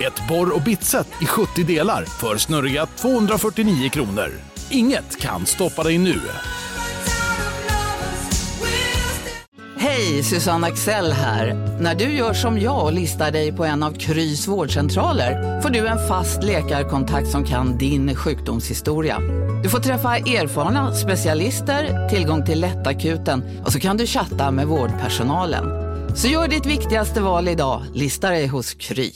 Ett borr och bitset i 70 delar för snurriga 249 kronor. Inget kan stoppa dig nu. Hej, Susanne Axel här. När du gör som jag och listar dig på en av Krys vårdcentraler får du en fast läkarkontakt som kan din sjukdomshistoria. Du får träffa erfarna specialister, tillgång till lättakuten och så kan du chatta med vårdpersonalen. Så gör ditt viktigaste val idag, lista dig hos Kry.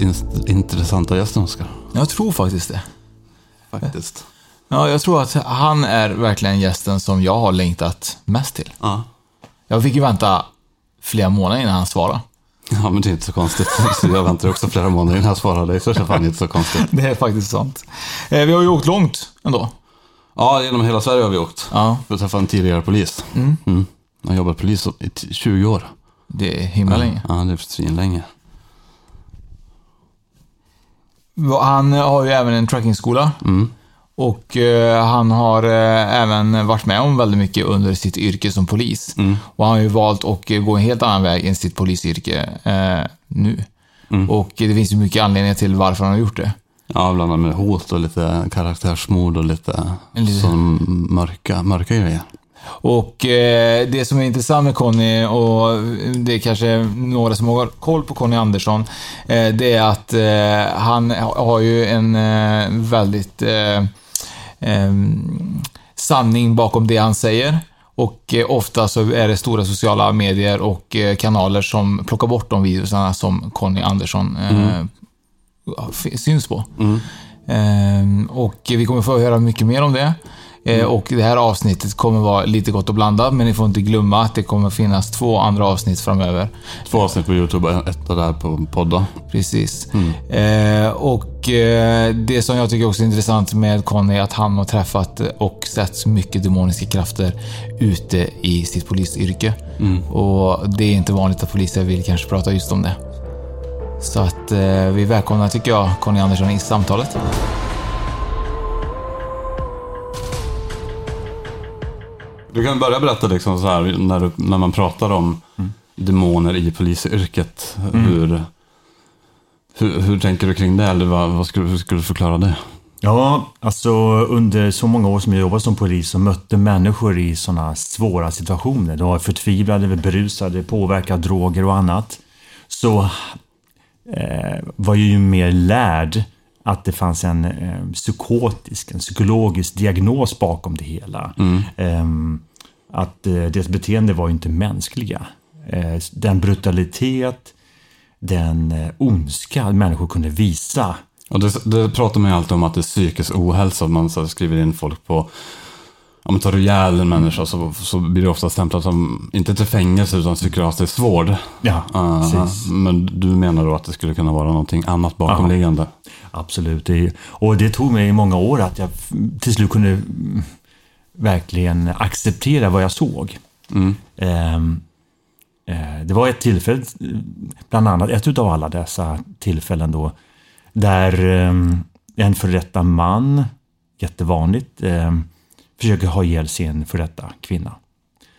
In, intressanta gästen, Oskar. Jag tror faktiskt det. Faktiskt. Ja, jag tror att han är verkligen gästen som jag har längtat mest till. Ja. Jag fick ju vänta flera månader innan han svarade. ja, men det är inte så konstigt. Så jag väntar också flera månader innan jag svarar dig, så det är fan inte så konstigt. Det är faktiskt sant. Eh, vi har ju åkt långt ändå. Ja, genom hela Sverige har vi åkt. Ja. För att träffa en tidigare polis. Mm. Jag har jobbat polis i t- 20 år. Det är himla länge. Ja, det är svinlänge. Han har ju även en truckingskola. Och eh, han har eh, även varit med om väldigt mycket under sitt yrke som polis. Och han har ju valt att eh, gå en helt annan väg än sitt polisyrke eh, nu. Och det finns ju mycket anledningar till varför han har gjort det. Ja, bland annat med hot och lite karaktärsmord och lite, Lite- sån mörka, mörka grejer. Och eh, det som är intressant med Conny, och det är kanske några som har koll på Conny Andersson, eh, det är att eh, han har ju en eh, väldigt eh, em, sanning bakom det han säger. Och eh, ofta så är det stora sociala medier och eh, kanaler som plockar bort de videorna som Conny Andersson eh, f- syns på. Ehm, och vi kommer få höra mycket mer om det. Eh, Och det här avsnittet kommer vara lite gott och blandat, men ni får inte glömma att det kommer finnas två andra avsnitt framöver. Två avsnitt på YouTube och ett här på podda. Precis. Eh, och eh, det som jag tycker också är intressant med Conny är att han har träffat och sett mycket demoniska krafter ute i sitt polisyrke. Och det är inte vanligt att poliser vill kanske prata just om det. Så att eh, vi välkomnar, tycker jag, Conny Andersson i samtalet. Du kan börja berätta liksom så här, när, du, när man pratar om demoner i polisyrket. Hur, hur, hur tänker du kring det? Eller vad, vad skulle, hur skulle du förklara det? Ja, alltså under så många år som jag jobbade som polis och mötte människor i sådana svåra situationer. De var förtvivlade, berusade, påverkade droger och annat. Så eh, var jag ju mer lärd att det fanns en eh, psykotisk, en psykologisk diagnos bakom det hela. Ehm, att eh, deras beteende var inte mänskliga. Eh, den brutalitet, den eh, ondska människor kunde visa Och det, det pratar man ju alltid om att det är psykisk ohälsa. Man så skriver in folk på Ja, men tar ihjäl en människa så, så blir det ofta stämplat som, inte till fängelse utan psykiatrisk vård. Ja, precis. men du menar då att det skulle kunna vara någonting annat bakomliggande? Absolut. Det, och det tog mig många år att jag till slut kunde verkligen acceptera vad jag såg. Ehm, eh, det var ett tillfälle, bland annat ett utav alla dessa tillfällen då, där ehm, en före man, jättevanligt, ehm, försöker ha ihjäl sin före kvinna.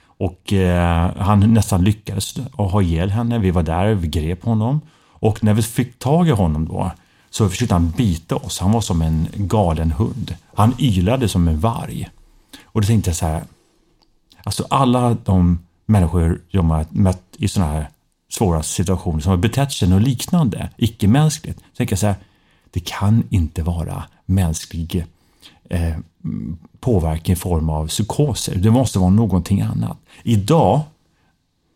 Och eh, han nästan lyckades ha ihjäl henne. Vi var där, vi grep honom. Och när vi fick tag i honom då så försökte han bita oss. Han var som en galen hund. Han ylade som en varg. Och då tänkte jag så här. Alltså alla de människor jag har mött i sådana här svåra situationer som har betett sig något liknande, icke-mänskligt. Så tänker jag så här. Det kan inte vara mänsklig eh, påverkan i form av psykoser. Det måste vara någonting annat. Idag,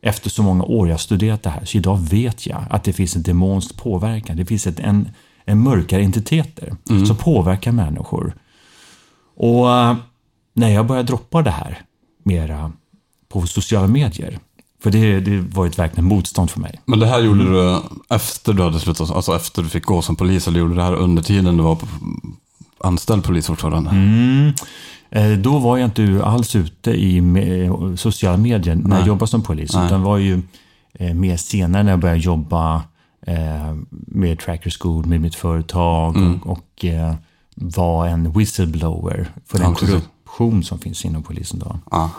efter så många år jag studerat det här, så idag vet jag att det finns en demonsk påverkan. Det finns ett, en, en mörkare entiteter som påverkar människor. Och eh, när jag började droppa det här mera på sociala medier, för det, det var ett verkligen motstånd för mig. Men det här gjorde du efter du hade slutat, alltså efter du fick gå som polis, eller gjorde du det här under tiden du var anställd polis fortfarande? Mm. Eh, Då var jag inte alls ute i sociala medier när jag jobbade som polis. Nej. Utan var ju eh, mer senare när jag började jobba eh, med Tracker School, med mitt företag Mm. och, och eh, var en whistleblower för den Ja, precis. Korruption som finns inom polisen. Då. Ja.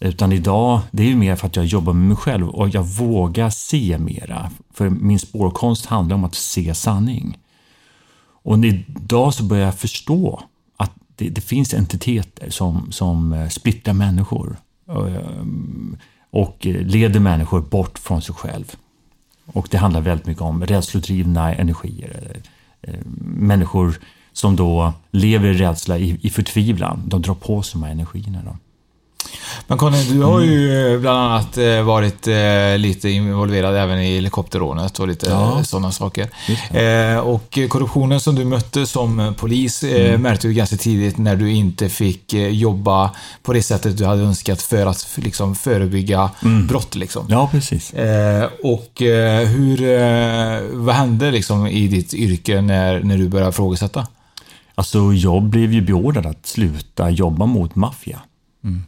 Utan idag, det är ju mer för att jag jobbar med mig själv och jag vågar se mera. För min spårkonst handlar om att se sanning. Och idag så börjar jag förstå att det, det finns entiteter som, som eh, splittrar människor. Och, ehm, Och eh, leder människor bort från sig själv. Och det handlar väldigt mycket om rädslodrivna energier. Eh, Människor som då lever i rädsla, i, i förtvivlan. De drar på sig de här energierna. Då. Men Conny, du har ju Mm. eh, bland annat eh, varit eh, lite involverad även i helikopterrånet och lite Ja. sådana saker. Och korruptionen som du mötte som polis Mm. märkte du ganska tidigt när du inte fick jobba på det sättet du hade önskat för att liksom, förebygga brott. Liksom. Mm. Ja, precis. Och hur, vad hände liksom i ditt yrke när, när du började ifrågasätta? Alltså, jag blev ju beordrad att sluta jobba mot maffia.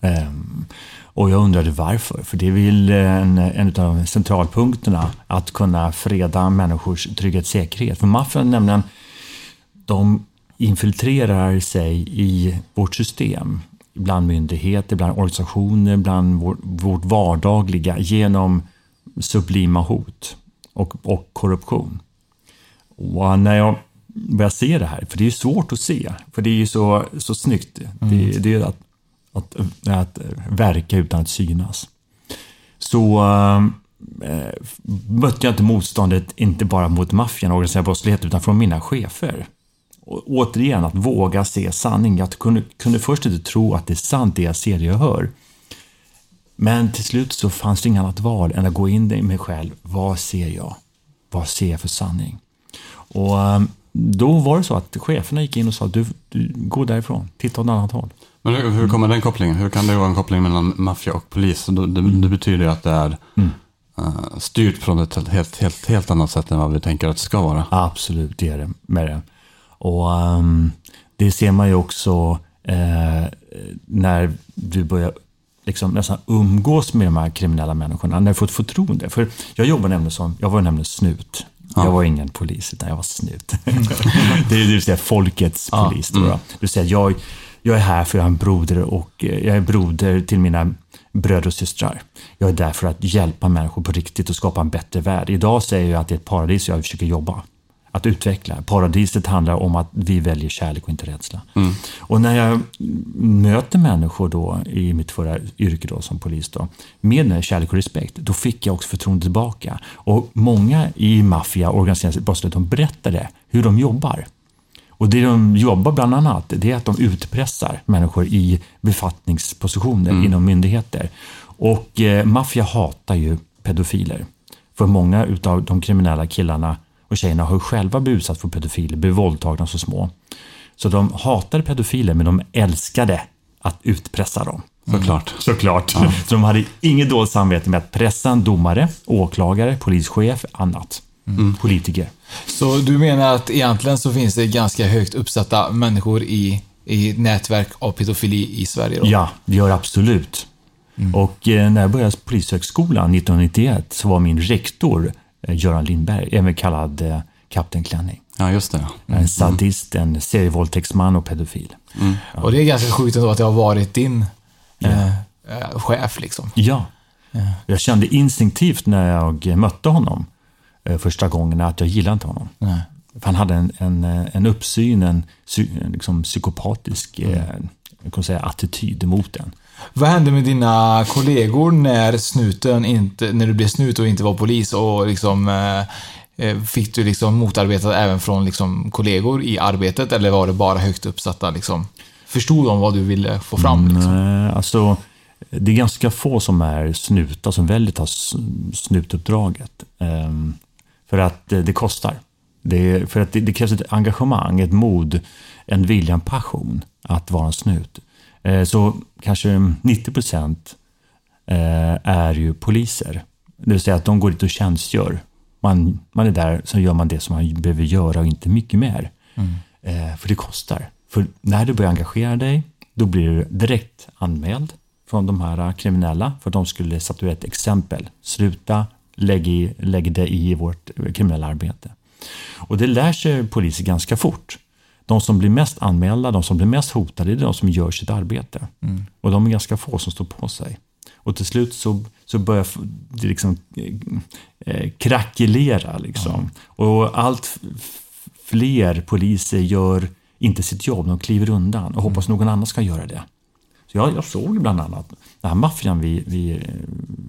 Ehm, och jag undrade varför. För det är väl en, en av centralpunkterna att kunna freda människors trygghet och säkerhet. För maffian nämligen, de infiltrerar sig i vårt system. Bland myndigheter, bland organisationer, bland vår, vårt vardagliga genom sublima hot och, och korruption. Och när jag börjar se det här, för det är svårt att se, för det är ju så, så snyggt. Det, det är att, att, att verka utan att synas. Så äh, mötte jag inte motståndet, inte bara mot maffian och organiserad brottslighet, utan från mina chefer. Och, återigen, att våga se sanning. Jag kunde, kunde först inte tro att det är sant det jag ser, det jag hör. Men till slut så fanns det inget annat val än att gå in i mig själv. Vad ser jag? Vad ser jag för sanning? Och ehm, då var det så att cheferna gick in och sa du, du gå därifrån, titta åt ett annat håll. Men hur, hur kommer den kopplingen? Hur kan det vara en koppling mellan maffia och polis? Det, det, det betyder ju att det är eh, styrt från ett helt, helt, helt annat sätt än vad vi tänker att det ska vara. Absolut, det är det med det. Och ehm, det ser man ju också eh, när du börjar liksom nästan umgås med de här kriminella människorna, när du får ett förtroende. För jag jobbar nämligen som, jag var nämligen snut. Jag var ingen polis, utan jag var snut. det är vill säga folkets polis. Då, då. Det vill säga, jag, jag är här för jag har en broder och eh, jag är broder till mina bröder och systrar. Jag är där för att hjälpa människor på riktigt och skapa en bättre värld. Idag säger jag att det är ett paradis jag försöker jobba. Att utveckla. Paradiset handlar om att vi väljer kärlek och inte rädsla. Och när jag möter människor då i mitt förra yrke då, som polis då, med kärlek och respekt, då fick jag också förtroende tillbaka. Och många i maffia organiserad brottslighet, de berättade hur de jobbar. Och det de jobbar bland annat, det är att de utpressar människor i befattningspositioner inom myndigheter. Och eh, maffia hatar ju pedofiler. För många utav de kriminella killarna och tjejerna har ju själva blivit utsatta för pedofiler, blivit våldtagna så små. Så de hatade pedofiler, men de älskade att utpressa dem. Såklart. Såklart. Så de hade inget dåligt samvete med att pressa en domare, åklagare, polischef, annat. Politiker. Så du menar att egentligen så finns det ganska högt uppsatta människor i, i nätverk av pedofili i Sverige? Då? Ja, det gör absolut. Och eh, när jag började på Polishögskolan 1991 så var min rektor Göran Lindberg, även kallad eh, Kapten Klänning. Ja, just det. En sadist, en serievåldtäktsman och pedofil. Och det är ganska sjukt ändå att det har varit din eh, eh, chef liksom. Ja. Jag kände instinktivt när jag mötte honom eh, första gången att jag gillade inte honom. Nej. För han hade en, en, eh, en uppsyn, en, en liksom psykopatisk eh, jag kan säga, attityd mot den. Vad hände med dina kollegor när snuten inte, när du blev snut och inte var polis och liksom eh, eh, Fick du liksom motarbetat även från liksom kollegor i arbetet eller var det bara högt uppsatta liksom? förstod de vad du ville få fram? Liksom? Nej, alltså, det är ganska få som är snutar som väljer att ta snutuppdraget. Ehm, för att det, kostar. Det, för att det, det krävs ett engagemang, ett mod, en vilja, en passion att vara en snut. Eh, så kanske 90 procent eh, är ju poliser. Det vill säga att de går dit och tjänstgör. Man, man är där, så gör man det som man behöver göra och inte mycket mer. Eh, för det kostar. För när du börjar engagera dig, då blir du direkt anmäld från de här kriminella, för de skulle statuera ett exempel. Sluta, lägg, i, lägg det i vårt kriminella arbete. Och det lär sig poliser ganska fort. De som blir mest anmälda, de som blir mest hotade, är de som gör sitt arbete. Och de är ganska få som står på sig. Och till slut så, så börjar det liksom eh, eh, krackelera. Liksom. Och allt fler poliser gör inte sitt jobb, de kliver undan och hoppas någon annan ska göra det. Så jag, jag såg bland annat den här maffian vi, vi,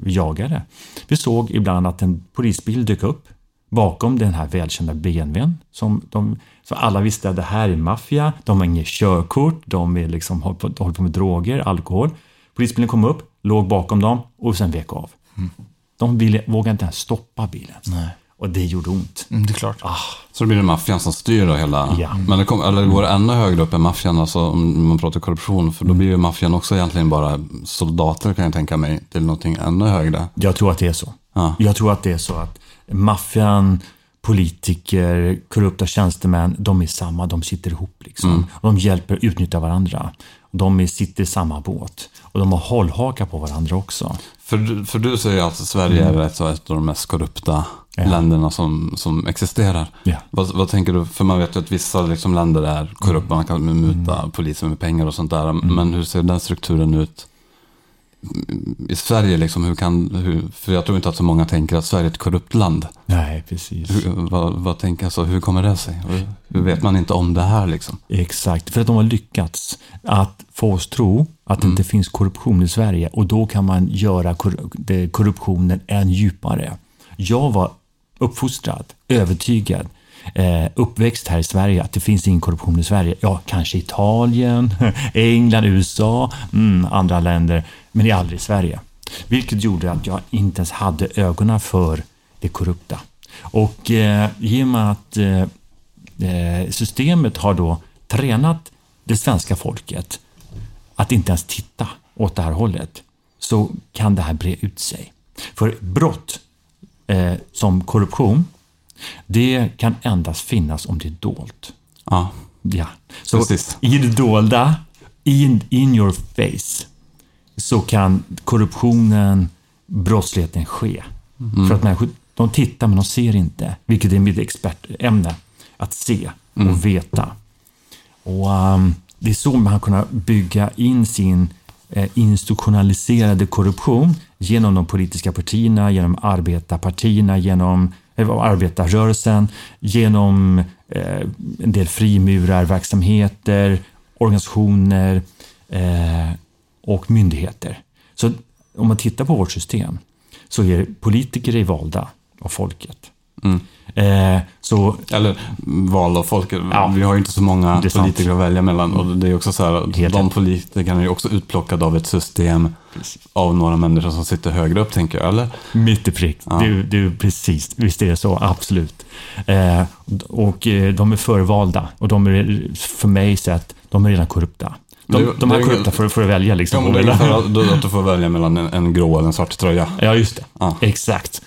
vi jagade. Vi såg ibland att en polisbil dök upp bakom den här välkända BMWn. Som de, så alla visste att det här är maffia, de har inget körkort, de är liksom, håller, på, håller på med droger, alkohol. Polisbilen kom upp, låg bakom dem och sen vek av. De ville, vågade inte ens stoppa bilen. Och det gjorde ont. Mm, det är klart. Så då blir det maffian som styr då hela... Ja. Men det, kom, eller det går ännu högre upp än maffian, alltså om man pratar korruption. För då blir ju maffian också egentligen bara soldater kan jag tänka mig, till någonting ännu högre. Jag tror att det är så. Ja. Jag tror att det är så att maffian, politiker, korrupta tjänstemän, de är samma, de sitter ihop. Liksom. De hjälper, utnyttjar varandra. De sitter i samma båt. Och de har hållhakar på varandra också. För, för du säger att Sverige är ett, ett av de mest korrupta Ja. länderna som, som existerar. Ja. Vad, vad tänker du? För man vet ju att vissa liksom, länder är korrupta, man kan muta poliser med pengar och sånt där. Men hur ser den strukturen ut i Sverige? Liksom, hur kan, hur, för jag tror inte att så många tänker att Sverige är ett korrupt land. Nej, precis. Hur, vad, vad tänker jag så? Hur kommer det sig? Hur, hur vet man inte om det här liksom? Exakt, för att de har lyckats att få oss tro att det inte finns korruption i Sverige och då kan man göra korruptionen än djupare. Jag var uppfostrad, övertygad, eh, uppväxt här i Sverige att det finns ingen korruption i Sverige. Ja, kanske Italien, England, USA, mm, andra länder, men det är aldrig i Sverige. Vilket gjorde att jag inte ens hade ögonen för det korrupta. Och eh, i och med att eh, eh, systemet har då tränat det svenska folket att inte ens titta åt det här hållet, så kan det här bre ut sig. För brott eh, som korruption, det kan endast finnas om det är dolt. Ja, Ja. Så Precis. i det dolda, in, in your face, så kan korruptionen, brottsligheten ske. För att människor, de tittar men de ser inte, vilket är mitt expertämne. Att se och veta. Och ehm, Det är så man kunnat bygga in sin eh, institutionaliserade korruption genom de politiska partierna, genom arbetarpartierna, genom Eh, arbetarrörelsen, genom eh, en del frimurarverksamheter, organisationer eh, och myndigheter. Så om man tittar på vårt system så är politiker är valda av folket. Eh, så Eller val av folk. Ja. Vi har ju inte så många sant. politiker att välja mellan. Och det är också så här, Helt de politikerna är ju också utplockade av ett system av några människor som sitter högre upp, tänker jag. Eller? Mitt i prick. Ja. Du, du, precis, visst är det så, absolut. Eh, och eh, de är förvalda och de är för mig sett, de är redan korrupta. De, Det- de det är är korrupta för att välja Ja, liksom. men det är ungefär att du får välja mellan en, en grå eller en svart tröja. Ja, just det. Ja. Exakt.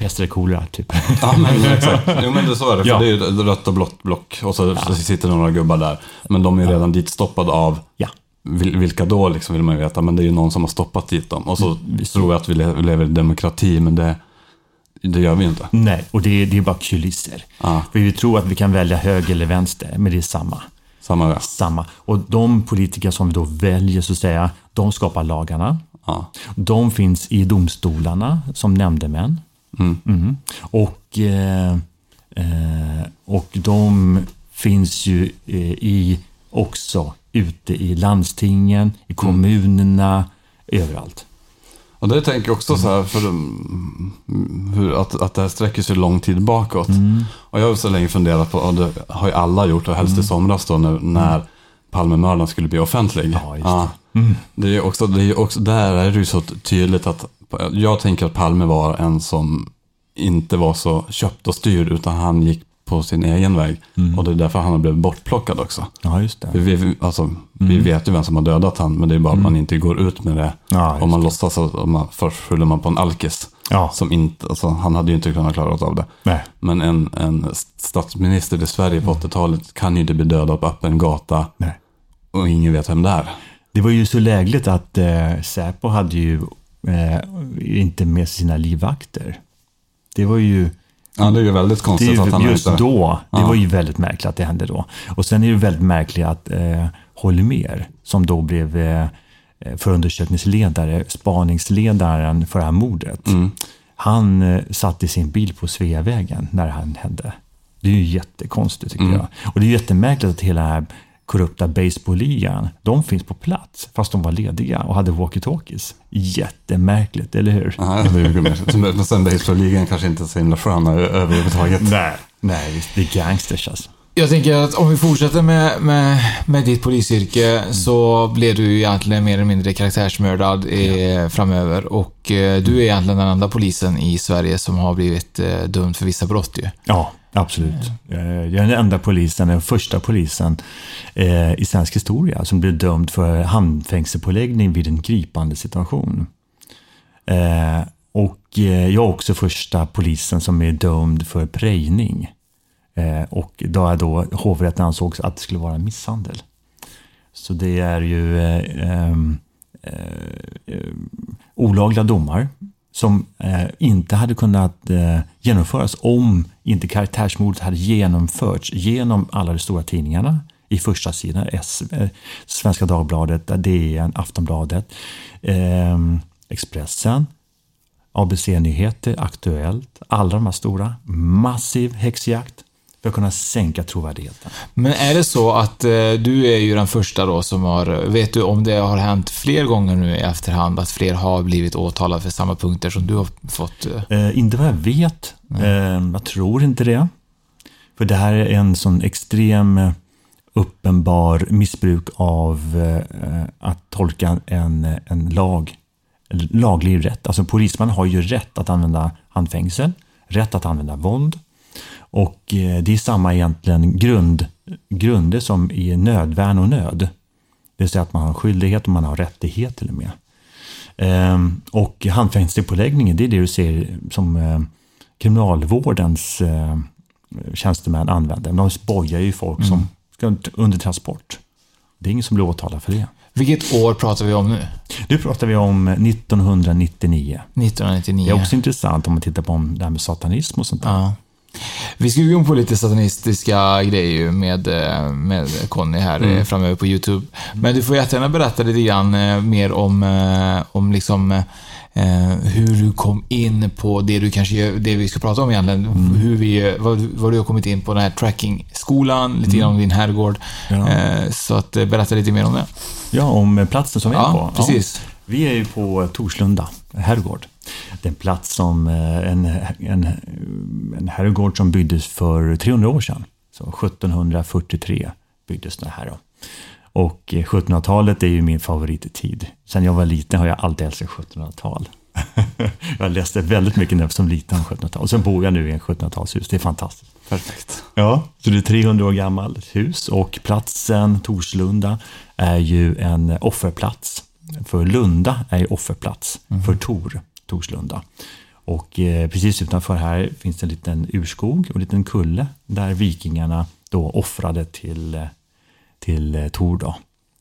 Pest eller kolera, typ. Ja, men exakt. Jo, men det så är det. För Ja. det är ju rött och blått block. Och så, så sitter några gubbar där. Men de är ju redan ditstoppade av Ja. vil- vilka då, liksom, vill man ju veta. Men det är ju någon som har stoppat dit dem. Och så Mm, tror jag att vi le- lever i demokrati, men det, det gör vi ju inte. Nej, och det, är- det är bara kulisser. Ja. För vi tror att vi kan välja höger eller vänster, men det är samma. Samma väg. Samma. Och de politiker som vi då väljer, så att säga, de skapar lagarna. Ja. De finns i domstolarna som nämndemän. Mm. Och, eh, eh, och de finns ju eh, i, också ute i landstingen, i kommunerna, överallt. Och det tänker jag också så här, för um, hur, att, att det här sträcker sig lång tid bakåt. Och jag har så länge funderat på, och det har ju alla gjort, och helst i somras då, när, när Palmemördaren skulle bli offentlig. Ja, just det. det är också, det är också, där är det ju så tydligt att jag tänker att Palme var en som inte var så köpt och styrd utan han gick på sin egen väg. Och det är därför han har blivit bortplockad också. Ja, just det. Vi, alltså, vi vet ju vem som har dödat han, men det är bara att man inte går ut med det. Ja, Om man låtsas att man, först skyller man på en alkis. Ja. Som inte, alltså, han hade ju inte kunnat klara av det. Nej. Men en, en statsminister i Sverige på 80-talet kan ju inte bli dödad på öppen gata Nej. och ingen vet vem det är. Det var ju så lägligt att eh, Säpo hade ju eh, inte med sina livvakter. Det var ju... Ja, det är ju väldigt Det konstigt att han ju just inte... då, det Ja. var ju väldigt märkligt att det hände då. Och sen är det väldigt märkligt att eh, Holmér, som då blev eh, förundersökningsledare, spaningsledaren för det här mordet, Mm. han eh, satt i sin bil på Sveavägen när det här hände. Det är ju jättekonstigt tycker Mm. jag. Och det är jättemärkligt att hela den här korrupta baseballligan, de finns på plats fast de var lediga och hade walkie-talkies. Jättemärkligt, eller hur? Ja, det är ju mer- Men sen baseballligan kanske inte är så himla sköna överhuvudtaget. Nej, nej visst. Det är gangsters alltså. Jag tänker att om vi fortsätter med, med, med ditt polisyrke så blir du egentligen mer eller mindre karaktärsmördad eh, framöver. Och eh, du är egentligen den enda polisen i Sverige som har blivit eh, dömd för vissa brott ju. Ja, absolut. Eh, jag är den enda polisen, den första polisen eh, i svensk historia som blev dömd för handfängselpåläggning vid en gripande situation. Eh, Och eh, jag är också första polisen som är dömd för prejning. Eh, Och då är då hovrätten ansåg att det skulle vara misshandel. Så det är ju eh, eh, eh, olagliga domar som eh, inte hade kunnat eh, genomföras om inte karaktärsmordet hade genomförts genom alla de stora tidningarna i första sidan, S, eh, Svenska Dagbladet, DN, Aftonbladet, eh, Expressen, ABC-nyheter, Aktuellt, alla de här stora. Massiv häxjakt för att kunna sänka trovärdigheten. Men är det så att eh, du är ju den första då som har, vet du om det har hänt fler gånger nu i efterhand att fler har blivit åtalade för samma punkter som du har fått? eh? Eh, inte vad jag vet. Eh, jag tror inte det. För det här är en sån extrem eh, uppenbar missbruk av eh, att tolka en, en lag, laglig rätt. Alltså polisman har ju rätt att använda handfängsel, rätt att använda våld. Och eh, det är samma egentligen grund, grunder som i nödvärn och nöd. Det vill säga att man har skyldighet och man har rättighet till och med. Ehm, och handfängselpåläggningen, det är det du ser som eh, kriminalvårdens eh, tjänstemän använder. De bojar ju folk som ska under transport. Det är ingen som blir åtalad för det. Vilket år pratar vi om nu? Nu pratar vi om 1999. 1999. Det är också intressant om man tittar på det här med satanism och sånt där. Ja. Vi ska gå in på lite satanistiska grejer med, eh, med Conny här eh, framöver på YouTube. Men du får jättegärna berätta lite grann eh, mer om, om liksom hur du kom in på det du kanske det vi ska prata om egentligen. Hur vi, vad, vad du har kommit in på den här trackingskolan, lite grann om din herrgård. Ja. Så att berätta lite mer om det. Ja, om platsen som vi är Ja, på. precis. Vi är ju på Torslunda herrgård. Det är en plats som eh, en, en, en herrgård som byggdes för 300 år sedan. Så 1743 byggdes det här. Då. Och eh, 1700-talet är ju min favorittid. Sen jag var liten har jag alltid älskat 1700-tal. jag läste väldigt mycket när jag var som liten om 1700-tal. Och sen bor jag nu i en 1700-talshus. Det är fantastiskt. Perfekt. Ja, så det är 300 år gammalt hus och platsen Torslunda är ju en offerplats. För Lunda är ju offerplats för Tor, Torslunda. Och eh, precis utanför här finns det en liten urskog och en liten kulle där vikingarna då offrade till, eh, till eh, Tor. Då.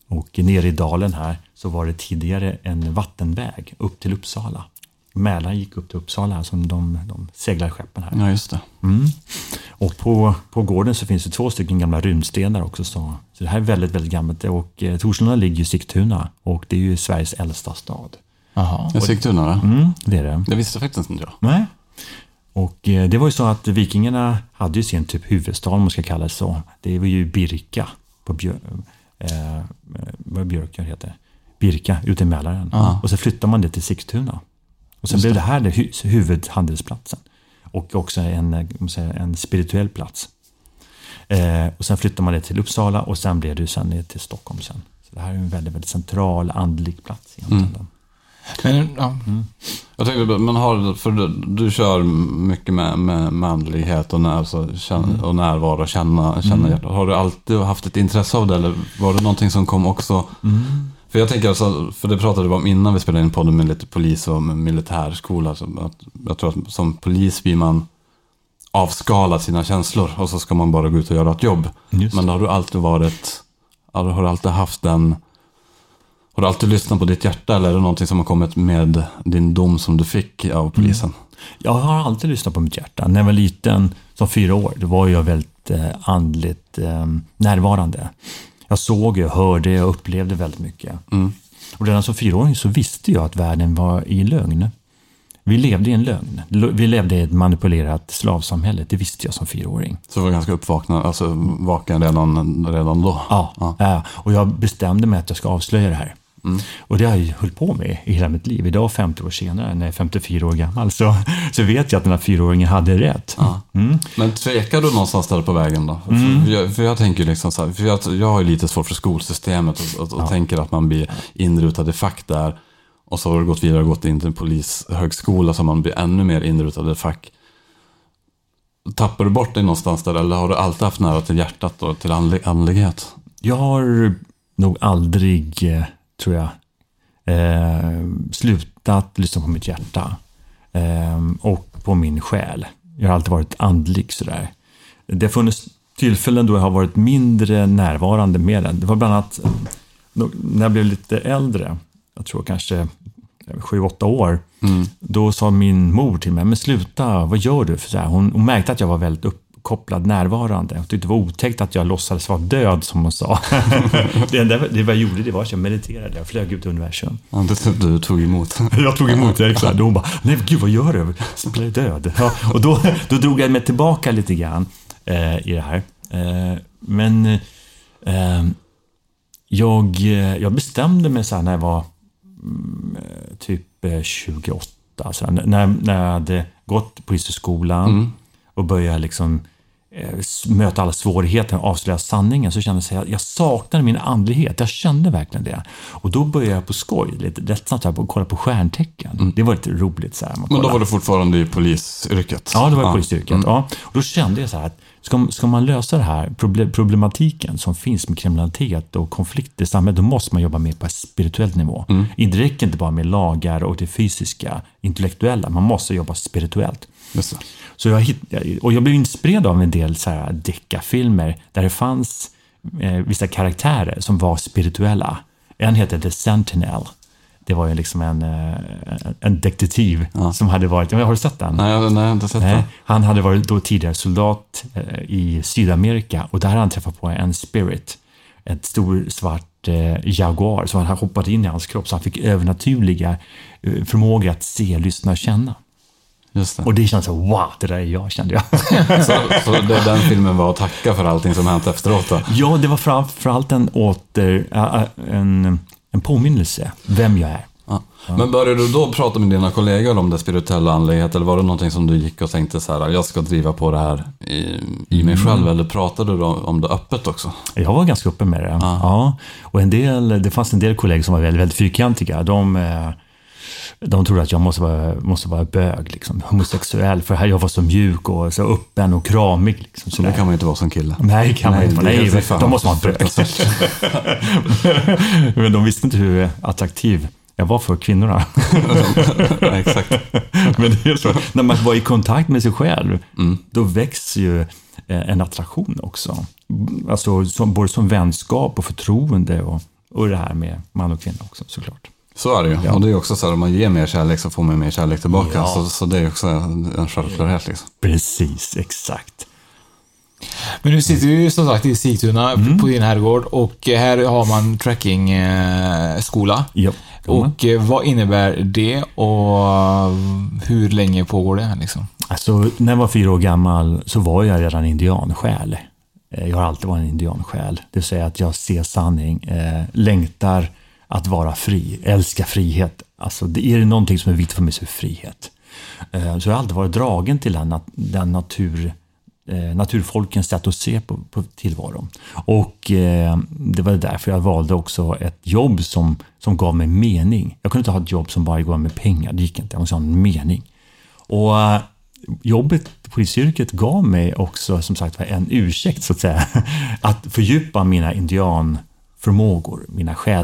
Och nere i dalen här så var det tidigare en vattenväg upp till Uppsala. Mälaren gick upp till Uppsala som de, de seglar skeppen här. Ja, just det. Mm. Och på, på gården så finns det två stycken gamla runstenar också. Så, så det här är väldigt, väldigt gammalt. Och eh, Torslanda ligger i Sigtuna och det är ju Sveriges äldsta stad. Jaha. Jag Sigtuna då? Mm, det är det. Det visste faktiskt inte jag. Nej. Och eh, det var ju så att vikingarna hade ju sin typ huvudstad, om man ska kalla det så. Det var ju Birka på Björ, eh, vad Björkö heter. Birka ute i Mälaren. Ja. Och så flyttade man det till Sigtuna. Och sen blev det här det hu- huvudhandelsplatsen. Och också en, eh, säger, en spirituell plats. Eh, och sen flyttade man det till Uppsala och sen blev det ju sen ner till Stockholm sen. Så det här är en väldigt, väldigt central andlig plats egentligen. då. Men, ja. Jag tänkte, man har, för du, du kör mycket med, med manlighet och, när, alltså, känna, och närvaro, känna, känna hjärtat. Har du alltid haft ett intresse av det eller var det någonting som kom också? För jag tänker, alltså, för det pratade vi om innan vi spelade in podden med lite polis och militärskola. Så att, jag tror att som polis blir man avskalad sina känslor och så ska man bara gå ut och göra ett jobb. Just Men har du alltid varit, har du alltid haft den har du alltid lyssnat på ditt hjärta eller är det någonting som har kommit med din dom som du fick av polisen? Jag har alltid lyssnat på mitt hjärta. När jag var liten, som fyra år, då var jag väldigt eh, andligt eh, närvarande. Jag såg, jag hörde, jag upplevde väldigt mycket. Och redan som fyraåring så visste jag att världen var i lögn. Vi levde i en lögn. Vi levde i ett manipulerat slavsamhälle. Det visste jag som fyraåring. Så du var ganska uppvaknad, alltså vaken redan, redan då? Ja, ja. och jag bestämde mig att jag ska avslöja det här. Och det har jag hållit på med i hela mitt liv. Idag, 50 år senare, när jag är 54 år gammal, så, så vet jag att den här fyraåringen hade rätt. Mm. Men tvekar du någonstans där på vägen då? För, jag, för jag tänker liksom så här, för jag, jag har ju lite svårt för skolsystemet och, och, och tänker att man blir inrutad i fack där. Och så har du gått vidare och gått in till en polishögskola så man blir ännu mer inrutad i fack. Tappar du bort dig någonstans där eller har du alltid haft nära till hjärtat och till andlig, andlighet? Jag har nog aldrig, eh, tror jag, eh, slutat lyssna på mitt hjärta. Eh, och på min själ. Jag har alltid varit andlig sådär. Det har funnits tillfällen då jag har varit mindre närvarande med den. Det var bland annat eh, när jag blev lite äldre, jag tror kanske sju, åtta år, då sa min mor till mig, men sluta, vad gör du? För så här, hon, hon märkte att jag var väldigt uppkopplad, närvarande. Hon tyckte det var otäckt att jag låtsades vara död, som hon sa. det enda det jag gjorde, det var att jag mediterade, jag flög ut i universum. Ja, du, du tog emot. Jag tog emot det exakt. Och hon bara, nej gud vad gör du? Spelar död. Ja, och då, då drog jag mig tillbaka lite grann eh, i det här. Eh, men eh, jag, eh, jag bestämde mig så när jag var mm, eh, typ eh, 28. Så här, när, när jag hade gått polishögskolan och började liksom eh, möta alla svårigheter och avslöja sanningen så kände jag att jag saknade min andlighet. Jag kände verkligen det. Och då började jag på skoj, lite lättsamt, här, kolla på stjärntecken. Det var lite roligt. Så här, Men då var du fortfarande i polisyrket? Ja, det var polisyrket. Ja. Och då kände jag så här att ska, ska man lösa det här proble- problematiken som finns med kriminalitet och konflikter i samhället, då måste man jobba mer på ett spirituellt nivå. Det räcker inte bara med lagar och det fysiska, intellektuella. Man måste jobba spirituellt. Just det. Så jag, hitt, och jag blev inspirerad av en del så här deckarfilmer där det fanns eh, vissa karaktärer som var spirituella. En heter The Sentinel. Det var ju liksom en, eh, en detektiv som hade varit, har du sett den? Nej, jag, nej, jag har inte sett det. han hade varit då tidigare soldat eh, i Sydamerika och där hade han träffat på en spirit. Ett stor svart eh, jaguar som han hoppade in i hans kropp så han fick övernaturliga förmågor att se, lyssna och känna. Det. Och det kändes så wow, det där är jag kände jag. Så, så det, den filmen var att tacka för allting som hänt efteråt då? ja, det var framförallt en åter, äh, en, en påminnelse vem jag är. Ja. Men började du då prata med dina kollegor om det spirituella andlighet eller var det någonting som du gick och tänkte så här, jag ska driva på det här i, i mig själv eller pratade du om det öppet också? Jag var ganska öppen med det. Ja. Och en del, det fanns en del kollegor som var väldigt, väldigt fyrkantiga. De, eh, de trodde att jag måste vara, måste vara bög, liksom, homosexuell, för här jag var så mjuk och så öppen och kramig. Liksom, Så det kan man ju inte vara som kille. Nej, kan man inte. är Nej, fan. då måste vara bög. Men de visste inte hur attraktiv jag var för kvinnorna. Ja, Exakt. Men det är så, när man var i kontakt med sig själv, då växer ju eh, en attraktion också. Alltså som, både som vänskap och förtroende och, och det här med man och kvinna också såklart. Så är det ju. Och det är också så här, om man ger mer kärlek så får man mer kärlek tillbaka. Ja. Så, så det är också en självklarhet liksom. Precis, exakt. Men nu sitter vi ju som sagt i Sigtuna Mm. på din herrgård och här har man trekkingskola. Ja. Och eh, vad innebär det och hur länge pågår det? Liksom? Alltså, när jag var fyra år gammal så var jag redan indiansjäl. Eh, Jag har alltid varit en indiansjäl. Det vill säga att jag ser sanning, eh, längtar att vara fri, älska frihet. Alltså, det är det någonting som är viktigt för mig så är det frihet. Eh, så jag har alltid varit dragen till den, den natur, eh, naturfolkens sätt att se på, på tillvaron. Och eh, det var därför jag valde också ett jobb som, som gav mig mening. Jag kunde inte ha ett jobb som bara gav mig pengar, det gick inte. Jag måste ha en mening. Och eh, jobbet, polisyrket gav mig också som sagt en ursäkt så att säga. Att fördjupa mina indianförmågor, mina själ.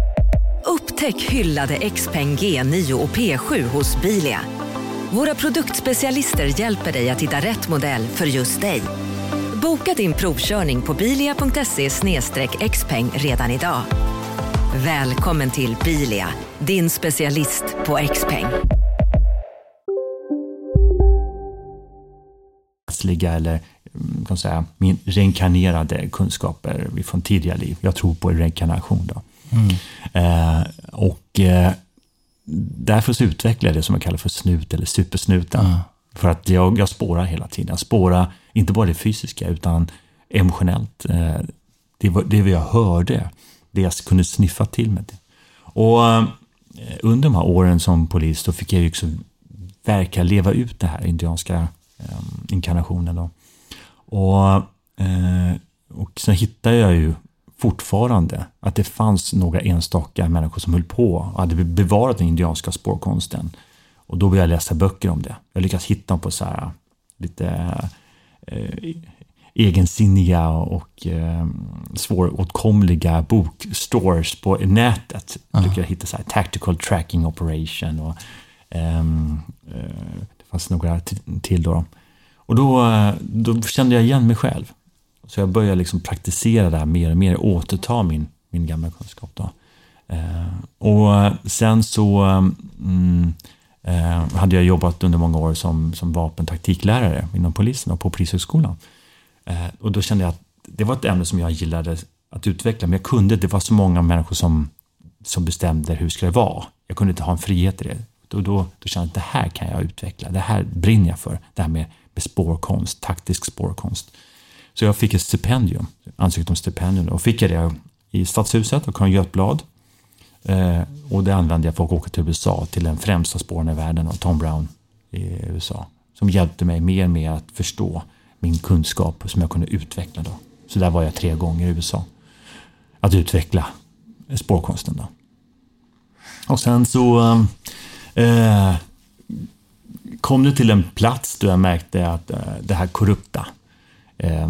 Upptäck hyllade XPeng G9 och P7 hos Bilia. Våra produktspecialister hjälper dig att hitta rätt modell för just dig. Boka din provkörning på bilia.se xpeng redan idag. Välkommen till Bilia, din specialist på XPeng. eller kan säga, min reinkarnerade kunskaper från tidiga liv. Jag tror på reinkarnation. Då. Eh, och eh, därför så utvecklar jag det som jag kallar för snut eller supersnuten. För att jag, jag spårar hela tiden. Jag spårar inte bara det fysiska utan emotionellt. Eh, det, var, det jag hörde, det jag kunde sniffa till med. Det. Och eh, under de här åren som polis då fick jag ju också verka leva ut det här indianska eh, inkarnationen. Då. Och, eh, och sen hittade jag ju fortfarande att det fanns några enstaka människor som höll på och hade bevarat den indianska spårkonsten. Och då började jag läsa böcker om det. Jag lyckades hitta dem på så här lite eh, egensinniga och eh, svåråtkomliga bokstores på nätet. Jag lyckades hitta så här Tactical Tracking Operation och ehm, eh, det fanns några till då. Och då, eh, då kände jag igen mig själv. Så jag började liksom praktisera det här mer och mer, återta min, min gamla kunskap. Då. Eh, och sen så mm, eh, hade jag jobbat under många år som, som vapentaktiklärare inom polisen och på Polishögskolan. Eh, och då kände jag att det var ett ämne som jag gillade att utveckla, men jag kunde, det var så många människor som, som bestämde hur ska det vara. Jag kunde inte ha en frihet i det. Då, då, då kände jag att det här kan jag utveckla, det här brinner jag för, det här med, med spårkonst, taktisk spårkonst. Så jag fick ett stipendium, ansökte om stipendium och fick jag det i Stadshuset och Karin Götblad. Eh, och det använde jag för att åka till USA, till den främsta spåren i världen, och Tom Brown i USA. Som hjälpte mig mer med att förstå min kunskap som jag kunde utveckla då. Så där var jag tre gånger i USA. Att utveckla spårkonsten då. Och sen så eh, kom det till en plats då jag märkte att eh, det här korrupta eh,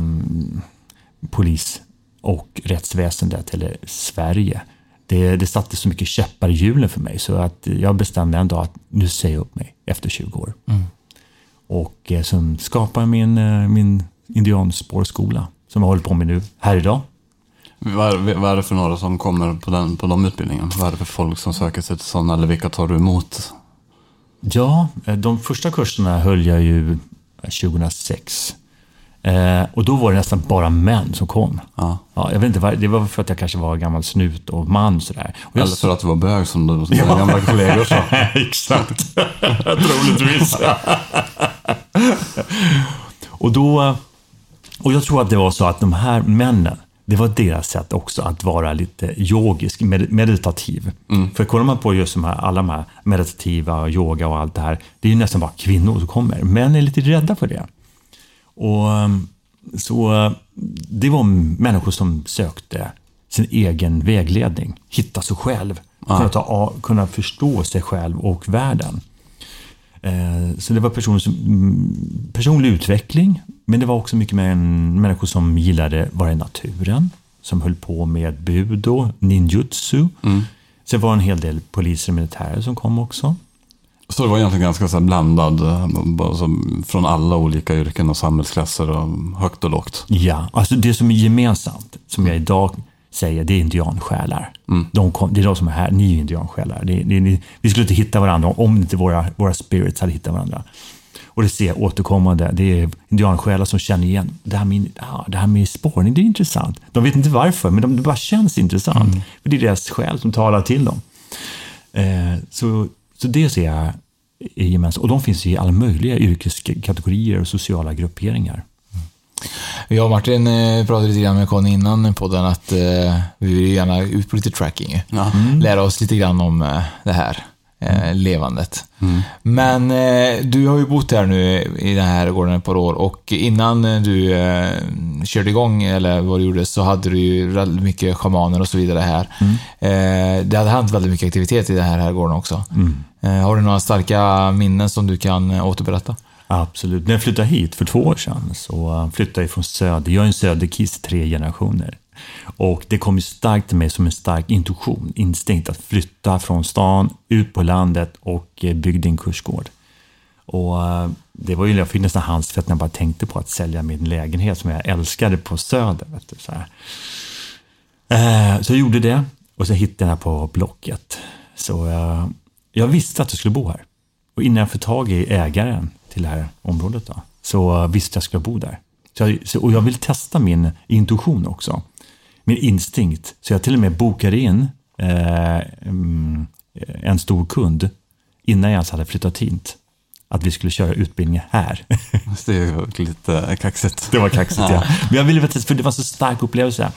polis och rättsväsendet, eller Sverige, det, det satte så mycket käppar i hjulen för mig så att jag bestämde en dag att nu säger jag upp mig efter 20 år. Mm. Och eh, sen skapade min, eh, min indianspårskola som jag håller på med nu, här idag. Vad är, vad är det för några som kommer på, den, på de utbildningarna? Vad är det för folk som söker sig till sådana, eller vilka tar du emot? Ja, eh, de första kurserna höll jag ju 2006. Eh, och då var det nästan bara män som kom. Ja. Ja, jag vet inte, var- det var för att jag kanske var gammal snut och man sådär. Och jag Eller för att du var bög som du, som dina gamla kollegor sa. Exakt. Troligtvis. och då... Och jag tror att det var så att de här männen, det var deras sätt också att vara lite yogisk, med- meditativ. För kollar man på just de här, alla de här meditativa, yoga och allt det här, det är ju nästan bara kvinnor som kommer. Män är lite rädda för det. Och um, så det var människor som sökte sin egen vägledning, hitta sig själv, kunna, ta, kunna förstå sig själv och världen. Eh, Så det var personer som, mm, personlig utveckling, men det var också mycket människor som gillade vara i naturen, som höll på med budo, ninjutsu. Sen var det en hel del poliser och militärer som kom också. Så det var egentligen ganska så blandad, som från alla olika yrken och samhällsklasser och högt och lågt. Ja, alltså det som är gemensamt, som jag idag säger, det är indiansjälar. De kom, det är de som är här, ni är indiansjälar. Det, det, ni, vi skulle inte hitta varandra om inte våra, våra spirits hade hittat varandra. Och det ser jag återkommande. Det är indiansjälar som känner igen det här med, ja, det här med spårning, det är intressant. De vet inte varför, men de, det bara känns intressant. Mm. För det är deras själ som talar till dem. Eh, så, så det ser jag är gemensamt. Och de finns i alla möjliga yrkeskategorier och sociala grupperingar. Jag och Martin eh, pratade lite grann med Conny innan podden att eh, vi vill gärna ut på lite tracking. ju. Mm. Lära oss lite grann om eh, det här eh, levandet. Mm. Men eh, du har ju bott här nu i den här gården ett par år och innan eh, du eh, körde igång, eller vad du gjorde, så hade du ju väldigt mycket schamaner och så vidare här. Eh, det hade hänt väldigt mycket aktivitet i den här herrgården också. Eh, har du några starka minnen som du kan eh, återberätta? Absolut. När jag flyttade hit för två år sedan så flyttade jag från Söder. Jag är en Söderkis tre generationer. Och det kom ju starkt till mig som en stark intuition, instinkt att flytta från stan ut på landet och eh, byggde en kursgård. Och eh, det var ju, jag fick nästan handsvett när jag bara tänkte på att sälja min lägenhet som jag älskade på Söder. Vet du, så, här. Eh, så jag gjorde det och så hittade jag den här på Blocket. Så eh, jag visste att jag skulle bo här. Och innan jag fick tag i ägaren till det här området då, så eh, visste jag att jag skulle bo där. Så jag, så, och jag vill testa min intuition också. Min instinkt. Så jag till och med bokade in eh, mm, en stor kund innan jag ens hade flyttat hit. Att vi skulle köra utbildning här. Det ju lite kaxigt. Det var kaxigt, ja. Men jag ville veta, för det var så stark upplevelse.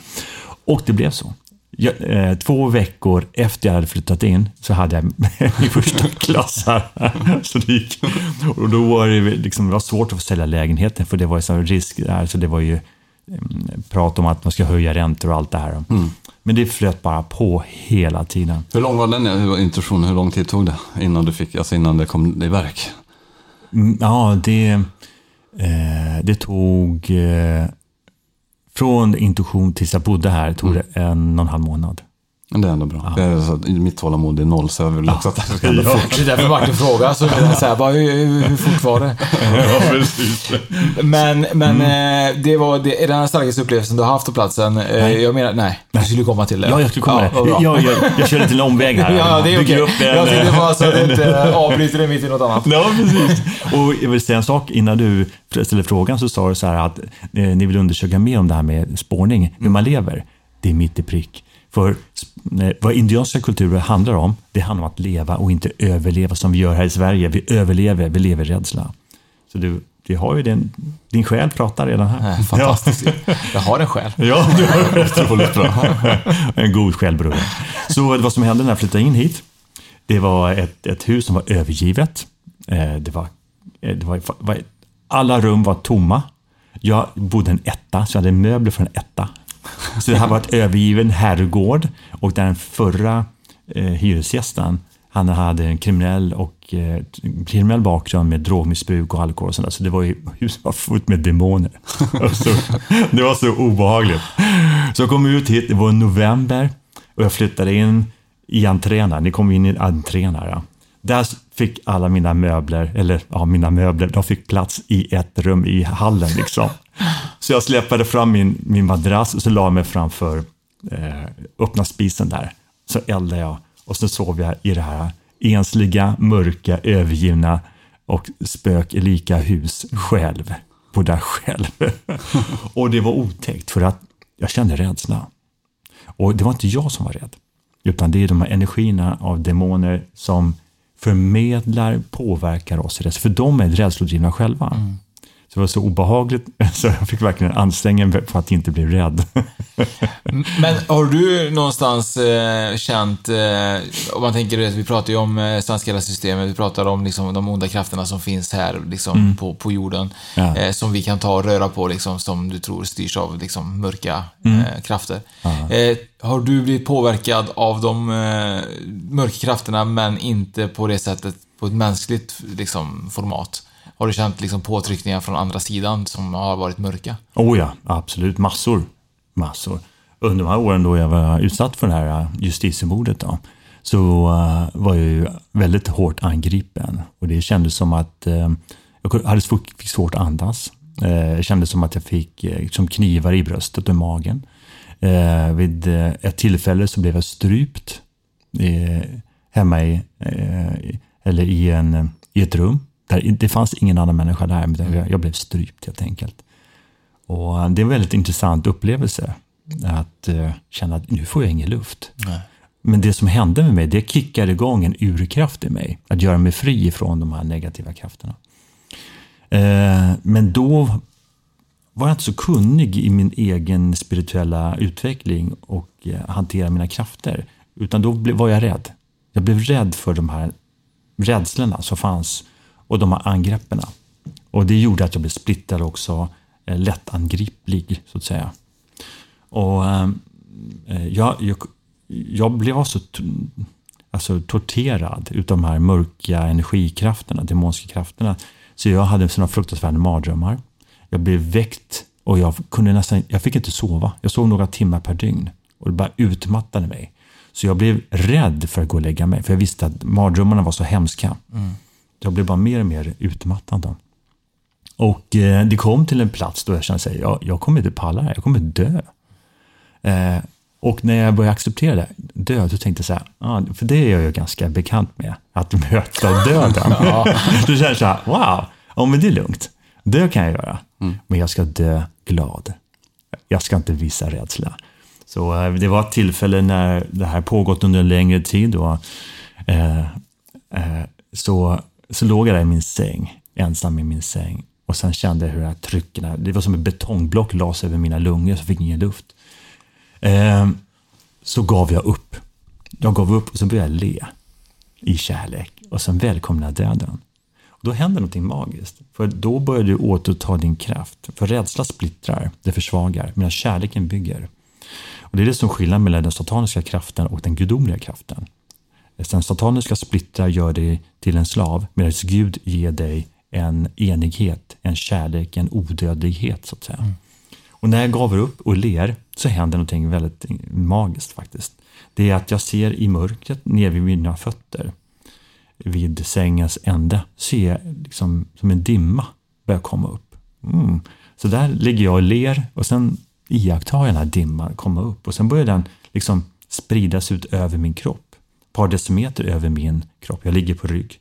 Och det blev så. Jag, eh, två veckor efter jag hade flyttat in så hade jag min första klass här. Så det gick. Och då var det, liksom, det var svårt att få sälja lägenheten för det var ju sån risk där. Så det var ju prat om att man ska höja räntor och allt det här. Men det flöt bara på hela tiden. Hur lång var den intuitionen? Hur lång tid tog det innan du fick, alltså innan det kom i verk? Mm, Ja, det, eh, det tog... Eh, från intuition tills jag bodde här tog det en och en halv månad. Det är ändå bra. Det är så att mitt tålamod är noll, så jag vill också att det ska ändå Ja. fort. Det är därför Martin frågar, så så här, bara, hur, hur fort var det? Ja, precis. Men, men eh, det var det, är den starkaste upplevelsen du har haft på platsen. Eh, Nej. Jag menar, nej, du skulle komma till det. Ja, jag skulle komma ja, där. vad bra. Ja, jag, jag kör lite en omväg här. Ja, det är okej. en- Jag tänkte bara så att du inte avbryter det mitt i något annat. Ja, precis. Och jag vill säga en sak innan du ställer frågan så sa du så här att eh, ni vill undersöka mer om det här med spårning, hur man lever. Det är mitt i prick. För eh, vad indianska kulturer handlar om, det handlar om att leva och inte överleva som vi gör här i Sverige. Vi överlever, vi lever i rädsla. Så du, vi har ju din, din själ pratar redan här. Nej, fantastiskt. Jag har en själ. Ja, du har otroligt bra. En god självbror. Så vad som hände när jag flyttade in hit, det var ett, ett hus som var övergivet. Eh, Det var, eh, det var, alla rum var tomma. Jag bodde en etta, så jag hade möbler från en etta. Så det här var ett övergiven herrgård och den förra eh, hyresgästen, han hade en kriminell och eh, kriminell bakgrund med drogmissbruk och alkohol och sådär. Så det var ju huset var fullt med demoner. så, det var så obehagligt. Så jag kom ut hit, det var november och jag flyttade in i entrén. Ni kom in i entrén här. Ja. Där fick alla mina möbler, eller ja, mina möbler, de fick plats i ett rum i hallen liksom. Så jag släpade fram min, min madrass och så la jag mig framför eh, öppna spisen där. Så eldade jag och så sov jag i det här ensliga, mörka, övergivna och spöklika hus själv. På där själv. och det var otäckt för att jag kände rädsla. Och det var inte jag som var rädd. Utan det är de här energierna av demoner som förmedlar, påverkar oss. i rädsla. För de är rädslodrivna själva. Mm. Så det var så obehagligt, så jag fick verkligen anstränga mig för att inte bli rädd. Men har du någonstans eh, känt, eh, om man tänker, det, vi pratar ju om eh, svenska hela systemet, vi pratar om liksom, de onda krafterna som finns här liksom, Mm. på, på jorden, Ja. eh, som vi kan ta och röra på, liksom, som du tror styrs av liksom, mörka Mm. eh, krafter. Eh, har du blivit påverkad av de eh, mörka krafterna, men inte på det sättet, på ett mänskligt liksom, format? Har du känt liksom, påtryckningar från andra sidan som har varit mörka? Oh ja, absolut. Massor. Massor. Under de här åren då jag var utsatt för det här justitiemordet då, så eh, var jag ju väldigt hårt angripen. Och det kändes som att eh, jag hade svårt, fick svårt att andas. Eh, det kändes som att jag fick liksom knivar i bröstet och magen. Vid ett tillfälle så blev jag strypt hemma i, eller i, en, i ett rum där, det fanns ingen annan människa där, men jag, blev strypt helt enkelt. Och det är en väldigt intressant upplevelse att uh, känna att nu får jag ingen luft. Nej. Men det som hände med mig, det kickade igång en urkraft i mig. Att göra mig fri från de här negativa krafterna. Eh, men då var jag inte så kunnig i min egen spirituella utveckling och eh, hantera mina krafter. Utan då var jag rädd. Jag blev rädd för de här rädslorna som fanns och de här angreppen. Och det gjorde att jag blev splittrad också, eh, lättangriplig så att säga. Och ehm, eh, jag, jag, jag blev så alltså, torterad utav de här mörka energikrafterna, demoniska krafterna. Så jag hade sådana fruktansvärda mardrömmar. Jag blev väckt och jag kunde nästan, jag fick inte sova. Jag sov några timmar per dygn och det bara utmattade mig. Så jag blev rädd för att gå och lägga mig, för jag visste att mardrömmarna var så hemska. Mm. Jag blev bara mer och mer utmattad. Och eh, det kom till en plats då jag kände att jag, jag kommer inte palla det här, jag kommer dö. Eh, och när jag började acceptera det, död, då tänkte jag så här, ah, för det är jag ju ganska bekant med, att möta döden. ja. Då kände jag så här, wow, ja, men det är lugnt. Det kan jag göra. Mm. Men jag ska dö glad. Jag ska inte visa rädsla. Så eh, det var ett tillfälle när det här pågått under en längre tid. Och, eh, eh, så, så låg jag där i min säng, ensam i min säng. Och sen kände jag hur det här trycken, det var som ett betongblock lades över mina lungor, så jag fick ingen luft. Eh, så gav jag upp. Jag gav upp och så började jag le i kärlek och sen välkomnade jag döden. Då händer någonting magiskt, för då börjar du återta din kraft. För rädsla splittrar, det försvagar, medan kärleken bygger. Och det är det som skiljer mellan den sataniska kraften och den gudomliga kraften. Den sataniska splittrar gör dig till en slav, medan Gud ger dig en enighet, en kärlek, en odödlighet så att säga. Mm. Och när jag gav upp och ler så händer någonting väldigt magiskt faktiskt. Det är att jag ser i mörkret ner vid mina fötter, vid sängens ände, ser jag liksom som en dimma börja komma upp. Mm. Så där ligger jag och ler och sen iakttar jag den här dimman komma upp och sen börjar den liksom spridas ut över min kropp. Par decimeter över min kropp. Jag ligger på rygg.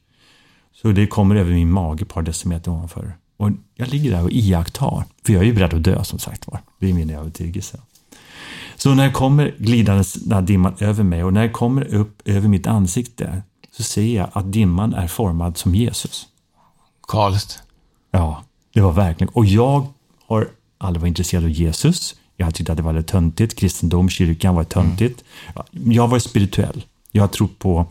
Så det kommer över min mage ett par decimeter ovanför. Och jag ligger där och iakttar, för jag är ju beredd att dö som sagt var. Det är min övertygelse. Så när det kommer glidandes den här dimman över mig och när det kommer upp över mitt ansikte så ser jag att dimman är formad som Jesus. Karlst. Ja, det var verkligen. Och jag har aldrig varit intresserad av Jesus. Jag har tyckt att det var lite töntigt. Kristendom, kyrkan var töntigt. Mm. Jag var spirituell. Jag har trott på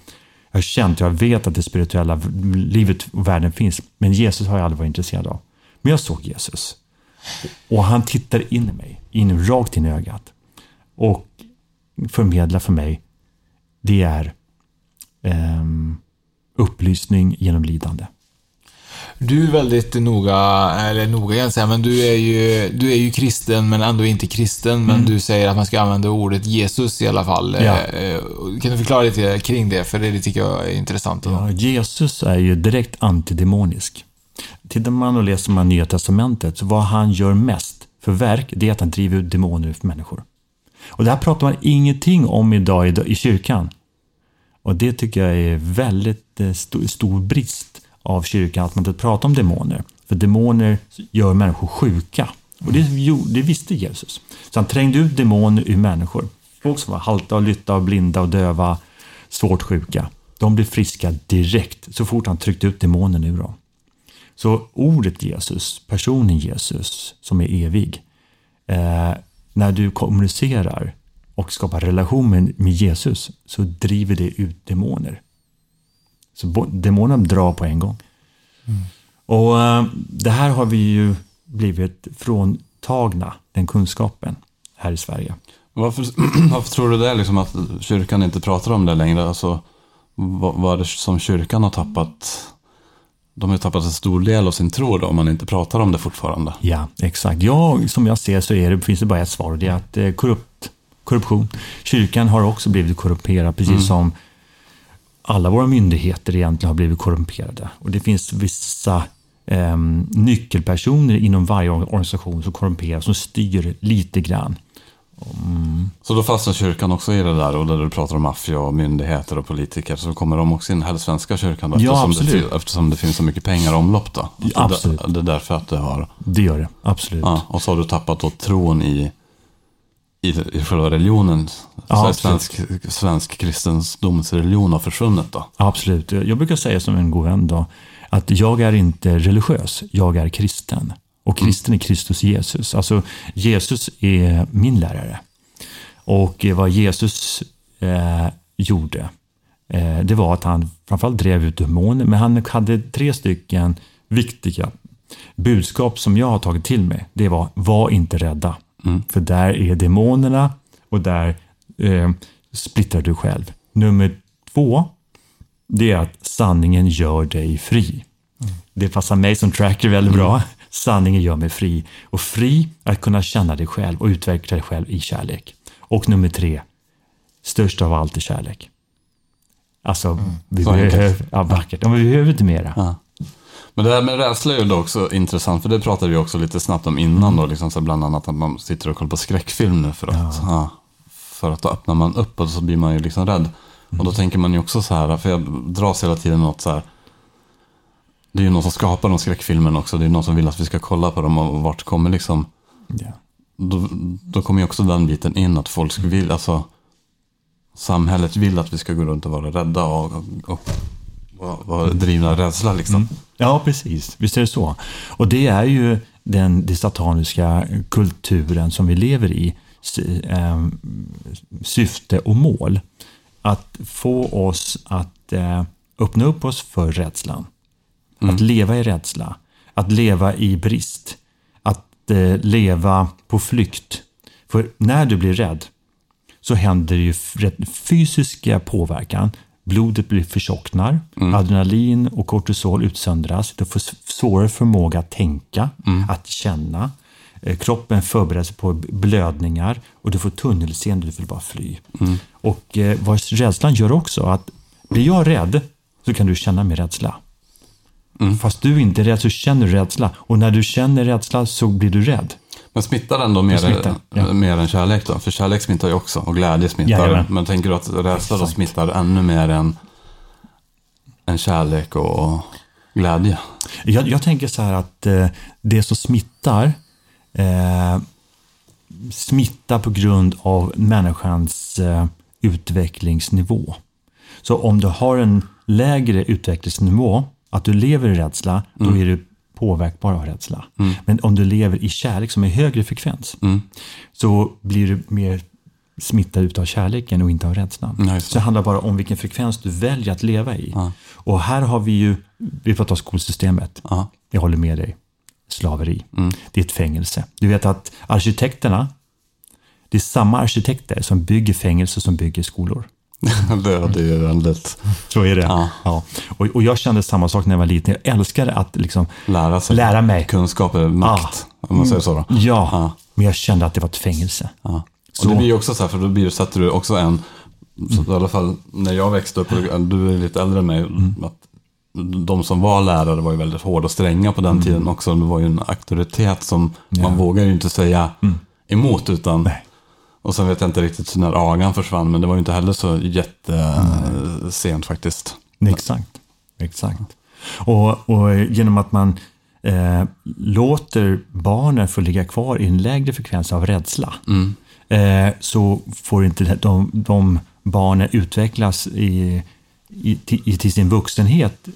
jag har känt, jag vet att det spirituella livet och världen finns, men Jesus har jag aldrig varit intresserad av. Men jag såg Jesus. Och han tittar in i mig, in rakt in i ögat. Och förmedlar för mig, det är eh, upplysning genom lidande. Du är väldigt noga, eller noga jag säga, men du är ju, du är ju kristen men ändå inte kristen. Men mm. du säger att man ska använda ordet Jesus i alla fall. Ja. Eh, kan du förklara lite kring det? För det tycker jag är intressant. Ja, Jesus är ju direkt antidemonisk. Tittar man och läser man Nya Testamentet, så vad han gör mest för verk, det är att han driver ut demoner ur människor. Och det här pratar man ingenting om idag i, kyrkan. Och det tycker jag är väldigt eh, stor brist av kyrkan att man inte pratar om demoner. För demoner gör människor sjuka. Och det, det visste Jesus. Så han trängde ut demoner ur människor. Folk som var halta och lytta och blinda och döva, svårt sjuka. De blev friska direkt så fort han tryckte ut demonen ur dem. Så ordet Jesus, personen Jesus som är evig, eh, när du kommunicerar och skapar relation med, med Jesus så driver det ut demoner. Så demonerna drar på en gång. Mm. Och uh, det här har vi ju blivit fråntagna, den kunskapen, här i Sverige. Varför, varför tror du det, liksom att kyrkan inte pratar om det längre? Alltså, vad, vad är det som kyrkan har tappat? De har tappat en stor del av sin tro då, om man inte pratar om det fortfarande. Ja, exakt. Ja, som jag ser så är det, finns det bara ett svar, det är att eh, korrupt, korruption. Kyrkan har också blivit korrumperad, precis mm. som alla våra myndigheter egentligen har blivit korrumperade. Och det finns vissa eh, nyckelpersoner inom varje organisation som korrumperas, som styr lite grann. Så då fastnar kyrkan också i det där och där du pratar om maffia och myndigheter och politiker så kommer de också in, helst svenska kyrkan då, Ja, eftersom, det, absolut. fi- eftersom det finns så mycket pengar i omlopp då. Det- absolut. Det, är därför att det har... Det gör det, absolut. Ja, och så har du tappat då tron i, i, i själva religionen. Ja, svensk, svensk kristendomsreligion har försvunnit då. Absolut. Jag brukar säga som en god vän då, att jag är inte religiös, jag är kristen. Och kristen är Kristus Jesus. Alltså Jesus är min lärare. Och vad Jesus eh, gjorde, eh, det var att han framförallt drev ut demoner, men han hade tre stycken viktiga budskap som jag har tagit till mig. Det var, var inte rädda. För där är demonerna och där eh, splittrar du själv. Nummer två, det är att sanningen gör dig fri. Det passar mig som tracker väldigt bra. Sanningen gör mig fri. Och fri att kunna känna dig själv och utveckla dig själv i kärlek. Och nummer tre, störst av allt är kärlek. Alltså, vi Så behöver, ja, vackert. Ja, vi behöver inte mera. Ja. Men det här med rädsla är ju också intressant, för det pratade vi också lite snabbt om innan då, liksom så bland annat att man sitter och kollar på skräckfilm nu för att, ja. för att då öppnar man upp och så blir man ju liksom rädd. Och då tänker man ju också så här, för jag dras hela tiden åt så här, det är ju någon som skapar de skräckfilmerna också, det är någon som vill att vi ska kolla på dem och vart kommer liksom, Ja. då, då kommer ju också den biten in att folk vill, alltså samhället vill att vi ska gå runt och vara rädda och, och, och vara- vara drivna av rädsla liksom. Ja, precis. Visst är det så. Och det är ju den, det sataniska kulturen som vi lever i, ehm, syfte och mål. Att få oss att eh, öppna upp oss för rädslan. Att leva i rädsla. Att leva i brist. Att eh, leva på flykt. För när du blir rädd så händer ju f- rätt fysiska påverkan. Blodet blir förtjocknar, adrenalin och kortisol utsöndras. Du får svårare förmåga att tänka, att känna. Eh, Kroppen förbereder sig på blödningar och du får tunnelseende, du vill bara fly. Och eh, vad rädslan gör också, att blir jag rädd så kan du känna min rädsla. Fast du inte är rädd så känner du rädsla. Och när du känner rädsla så blir du rädd. Men smittar den då mer, smittar, ja. mer än kärlek då? För kärlek smittar ju också och glädje smittar. Jajamän. Men tänker du att rädsla då smittar ännu mer än, än kärlek och glädje? Jag, jag tänker så här att eh, det som smittar eh, smittar på grund av människans eh, utvecklingsnivå. Så om du har en lägre utvecklingsnivå, att du lever i rädsla, då är du påverkbar av rädsla. Men om du lever i kärlek som är högre frekvens, så blir du mer smittad utav kärleken och inte av rädslan. Ja, just det. så det handlar bara om vilken frekvens du väljer att leva i. Och här har vi ju, vi pratar om skolsystemet. Ja. Jag håller med dig. Slaveri. Det är ett fängelse. Du vet att arkitekterna, det är samma arkitekter som bygger fängelser som bygger skolor. det, det är väldigt... Så är det. Ja. Ja. Och, och jag kände samma sak när jag var liten. Jag älskade att liksom Lära sig. lära mig. Kunskap är makt, om man säger så då. Ja, Ja. men jag kände att det var ett fängelse. Ja. Och det blir ju också så här, för då blir, sätter du också en, så i alla fall när jag växte upp, och du är lite äldre än mig, att de som var lärare var ju väldigt hårda och stränga på den tiden också. Det var ju en auktoritet som man vågar ju inte säga emot utan Nej. Och sen vet jag inte riktigt när agan försvann, men det var ju inte heller så jättesent faktiskt. Exakt. Exakt. Och, och genom att man eh, låter barnen få ligga kvar i en lägre frekvens av rädsla eh, så får inte de, de barnen utvecklas i, i, till, sin vuxenhet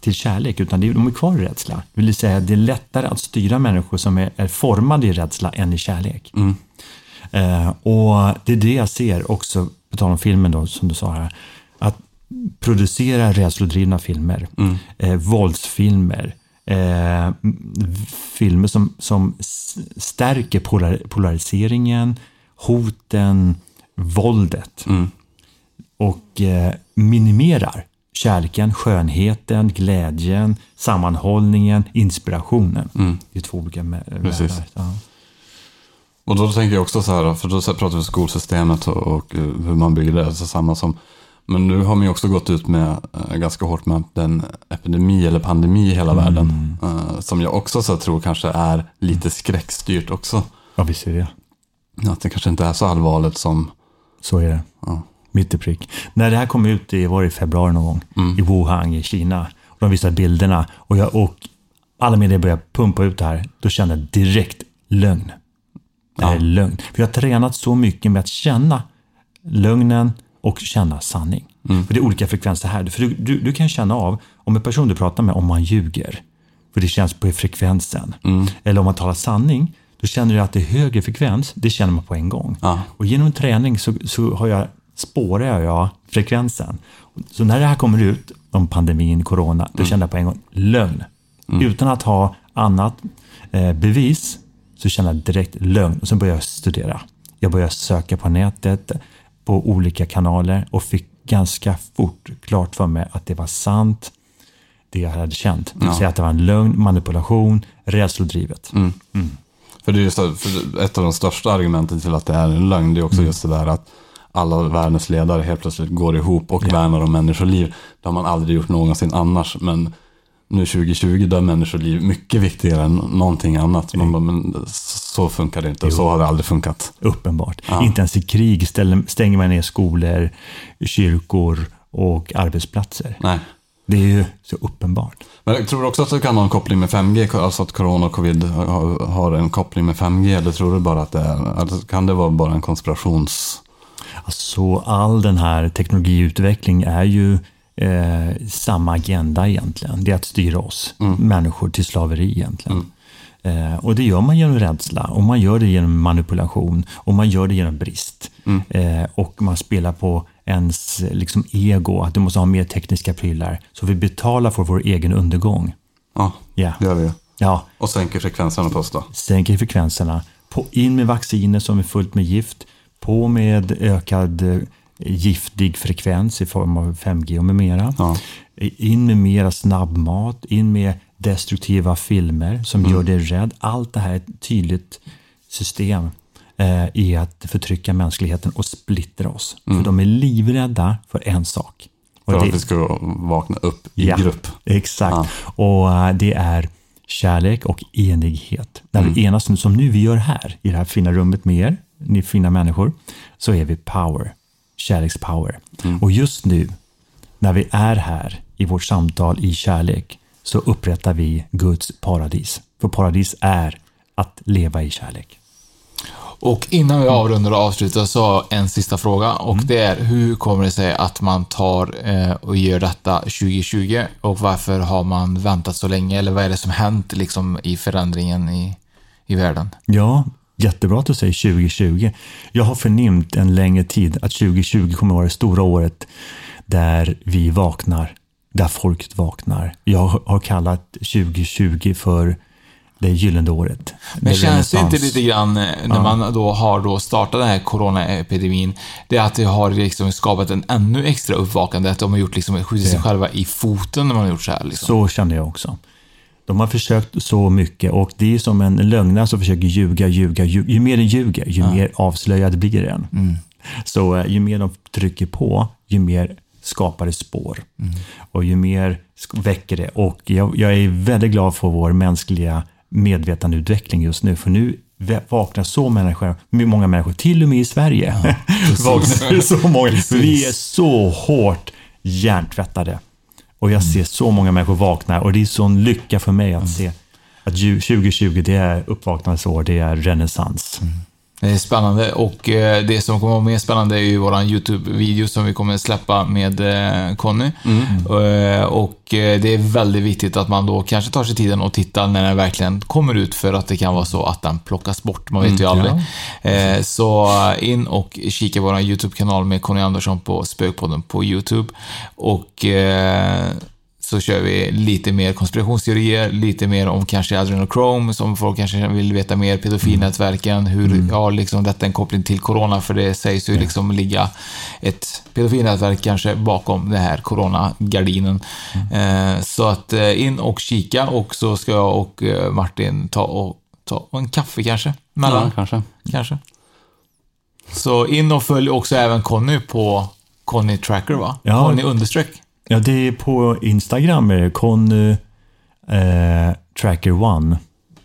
till kärlek, utan de är kvar i rädsla. Det vill säga, det är lättare att styra människor som är, är formade i rädsla än i kärlek. Eh, och det är det jag ser också, på tal om filmen då, som du sa här, att producera rädslodrivna filmer, eh, våldsfilmer, eh, filmer som, som stärker polar, polariseringen, hoten, våldet och eh, minimerar kärleken, skönheten, glädjen, sammanhållningen, inspirationen. Det är två olika världar. Ja. Och då tänker jag också så här, för då pratar vi skolsystemet och, och eh, hur man bygger det. Så samma som, men nu har man ju också gått ut med eh, ganska hårt med den epidemi eller pandemi i hela Mm. världen. eh, som jag också så tror kanske är lite skräckstyrt också. Ja, visst är det. Att det kanske inte är så allvarligt som... Så är det. Ja. Mitt i prick. När det här kom ut, det var i februari någon gång, Mm. i Wuhan i Kina. Och de visade bilderna och, jag, och alla medier började pumpa ut det här. Då kände jag direkt lögn. Det här är lögn. För jag har tränat så mycket med att känna lögnen och känna sanning. Mm. För det är olika frekvenser här. För du, du, du kan känna av om en person du pratar med om man ljuger. För det känns på frekvensen. Mm. Eller om man talar sanning, då känner du att det är högre frekvens. Det känner man på en gång. Och genom träning så, så har jag, spårar jag frekvensen. Så när det här kommer ut om pandemin, corona, då känner jag på en gång lögn. Utan att ha annat eh, bevis så känner jag direkt lögn. Och sen börjar jag studera. Jag började söka på nätet, på olika kanaler och fick ganska fort klart för mig att det var sant, det jag hade känt. Ja. säga att det var en lögn, manipulation, rädslodrivet. Mm. För det är just ett av de största argumenten till att det är en lögn, det är också Mm. just det där att alla världens ledare helt plötsligt går ihop och värnar om människoliv. Det har man aldrig gjort någonsin annars, men nu 2020 där är människoliv mycket viktigare än någonting annat. Man bara, men så funkar det inte, så har det aldrig funkat. Uppenbart. Ja. Inte ens i krig stänger man ner skolor, kyrkor och arbetsplatser. Nej. Det är ju så uppenbart. Men jag tror också att det kan ha en koppling med 5G, alltså att corona och covid har en koppling med 5G, eller tror du bara att det är, kan det vara bara en konspirations... Alltså all den här teknologiutveckling är ju eh, samma agenda egentligen. Det är att styra oss människor till slaveri egentligen. Eh, och det gör man genom rädsla och man gör det genom manipulation och man gör det genom brist. Eh, och man spelar på ens liksom, ego, att du måste ha mer tekniska prylar. Så vi betalar för vår egen undergång. Ja, Ja. det gör vi. Ja, Och sänker frekvenserna på oss då. sänker frekvenserna. På in med vacciner som är fullt med gift. På med ökad eh, giftig frekvens i form av 5G och med mera. In med mera snabbmat. In med destruktiva filmer som Mm. gör dig rädd. Allt det här är ett tydligt system eh, i att förtrycka mänskligheten och splittra oss. Mm. För de är livrädda för en sak. För det- att vi ska vakna upp i Ja, grupp. Exakt. Och äh, det är kärlek och enighet. När Mm. vi enas, som nu vi gör här, i det här fina rummet med er, ni fina människor, så är vi power. Kärlekspower. Mm. Och just nu, när vi är här i vårt samtal i kärlek, så upprättar vi Guds paradis. För paradis är att leva i kärlek. Och innan vi avrundar och avslutar så en sista fråga och Mm. det är hur kommer det sig att man tar eh, och gör detta 2020 och varför har man väntat så länge eller vad är det som hänt liksom i förändringen i, i världen? Ja, jättebra att du säger 2020. Jag har förnimt en längre tid att 2020 kommer att vara det stora året där vi vaknar, där folket vaknar. Jag har kallat 2020 för det gyllene året. Men känns det inte lite grann eh, när Ja. man då har då startat den här coronaepidemin, det att det har liksom skapat en ännu extra uppvaknande, att de har gjort liksom, skjutit sig själva i foten när man har gjort så här liksom. Så känner jag också. De har försökt så mycket och det är som en lögnare som försöker ljuga, ljuga, ljuga. Ju mer den ljuger, ju mer avslöjad blir den. Mm. Så eh, ju mer de trycker på, ju mer skapar det spår. Och ju mer väcker det. Och jag, jag är väldigt glad för vår mänskliga medvetandeutveckling just nu. För nu vaknar så människor, många människor, till och med i Sverige, vaknar så många. Vi är så hårt hjärntvättade. Och jag ser så många människor vakna och det är sån lycka för mig att se att ju- 2020 det är uppvaknandets år, det är renässans. Det är spännande och eh, det som kommer vara mer spännande är ju våran YouTube-video som vi kommer släppa med eh, Conny. Eh, och eh, det är väldigt viktigt att man då kanske tar sig tiden och tittar när den verkligen kommer ut för att det kan vara så att den plockas bort. Man vet ju Mm, aldrig. Eh, så in och kika på våran YouTube-kanal med Conny Andersson på Spökpodden på YouTube. Och eh, så kör vi lite mer konspirationsteorier, lite mer om kanske adrenochrome, som folk kanske vill veta mer, pedofilnätverken, hur har liksom detta en koppling till corona, för det sägs ju liksom ligga ett pedofilnätverk kanske bakom det här coronagardinen. Eh, så att eh, in och kika och så ska jag och eh, Martin ta och ta en kaffe kanske, mellan. Ja, kanske. Kanske. Så in och följ också även Conny på Conny Tracker va? Ja. Conny understreck. Ja, det är på Instagram, är det Conny eh, Tracker One.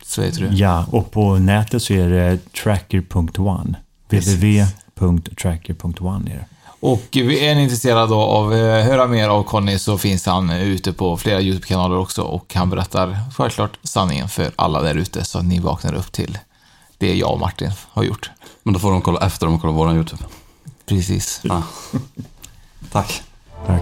så heter det. Ja, och på nätet så är det tracker.one. www.tracker.one är det. Och är ni intresserade av att höra mer av Conny så finns han ute på flera YouTube-kanaler också och han berättar självklart sanningen för alla där ute så att ni vaknar upp till det jag och Martin har gjort. Men då får de kolla efter de kollar våran YouTube. Precis. Ja. Tack. Tack.